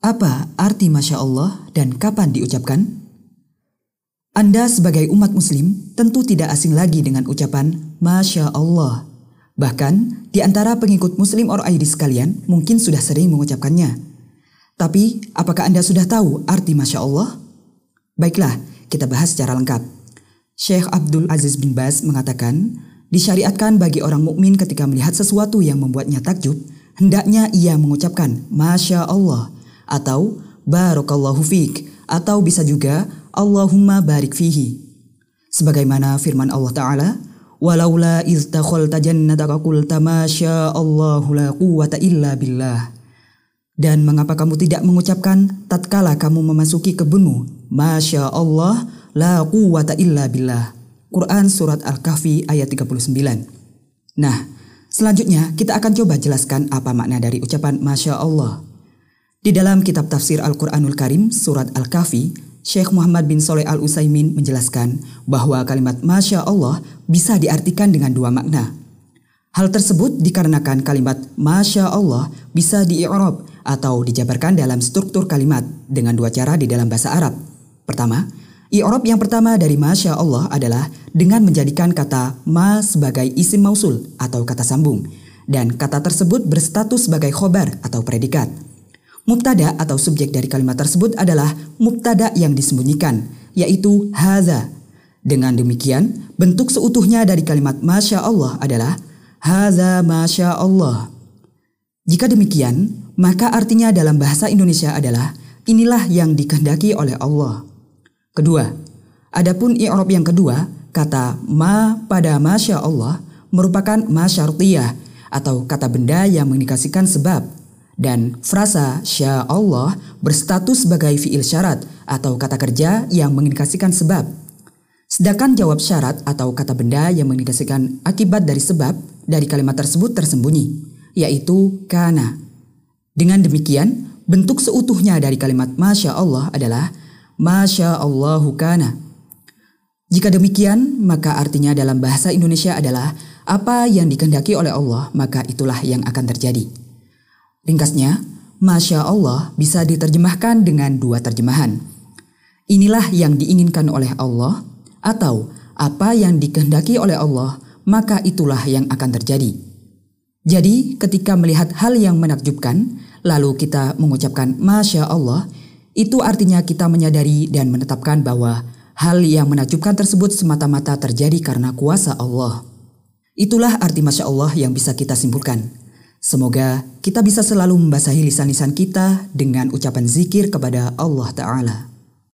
Apa arti Masya Allah dan kapan diucapkan? Anda sebagai umat muslim tentu tidak asing lagi dengan ucapan Masya Allah. Bahkan di antara pengikut muslim or ID sekalian mungkin sudah sering mengucapkannya. Tapi apakah Anda sudah tahu arti Masya Allah? Baiklah, kita bahas secara lengkap. Syekh Abdul Aziz bin Baz mengatakan, disyariatkan bagi orang mukmin ketika melihat sesuatu yang membuatnya takjub, hendaknya ia mengucapkan Masya Allah atau Barakallahu fiq atau bisa juga Allahumma barik fihi. Sebagaimana firman Allah Ta'ala, Walaula iz takhalta jannataka qulta ma Allahu la quwwata illa billah. Dan mengapa kamu tidak mengucapkan tatkala kamu memasuki kebunmu, Masya Allah, la quwwata illa billah. Quran Surat Al-Kahfi ayat 39. Nah, selanjutnya kita akan coba jelaskan apa makna dari ucapan Masya Allah. Di dalam kitab tafsir Al-Quranul Karim surat Al-Kahfi, Syekh Muhammad bin Soleh Al-Utsaimin menjelaskan bahwa kalimat Masya Allah bisa diartikan dengan dua makna. Hal tersebut dikarenakan kalimat Masya Allah bisa di atau dijabarkan dalam struktur kalimat dengan dua cara di dalam bahasa Arab. Pertama, i'rab yang pertama dari Masya Allah adalah dengan menjadikan kata ma sebagai isim mausul atau kata sambung dan kata tersebut berstatus sebagai khobar atau predikat. Mubtada atau subjek dari kalimat tersebut adalah mubtada yang disembunyikan, yaitu haza. Dengan demikian, bentuk seutuhnya dari kalimat Masya Allah adalah haza Masya Allah. Jika demikian, maka artinya dalam bahasa Indonesia adalah inilah yang dikehendaki oleh Allah. Kedua, adapun i'rab yang kedua, kata ma pada Masya Allah merupakan masyartiyah atau kata benda yang mengindikasikan sebab dan frasa sya Allah berstatus sebagai fiil syarat atau kata kerja yang mengindikasikan sebab. Sedangkan jawab syarat atau kata benda yang mengindikasikan akibat dari sebab dari kalimat tersebut tersembunyi, yaitu kana. Dengan demikian, bentuk seutuhnya dari kalimat Masya Allah adalah Masya Allahu kana. Jika demikian, maka artinya dalam bahasa Indonesia adalah apa yang dikehendaki oleh Allah, maka itulah yang akan terjadi. Ringkasnya, Masya Allah bisa diterjemahkan dengan dua terjemahan. Inilah yang diinginkan oleh Allah, atau apa yang dikehendaki oleh Allah, maka itulah yang akan terjadi. Jadi, ketika melihat hal yang menakjubkan, lalu kita mengucapkan Masya Allah, itu artinya kita menyadari dan menetapkan bahwa hal yang menakjubkan tersebut semata-mata terjadi karena kuasa Allah. Itulah arti Masya Allah yang bisa kita simpulkan. Semoga kita bisa selalu membasahi lisan-lisan kita dengan ucapan zikir kepada Allah Ta'ala.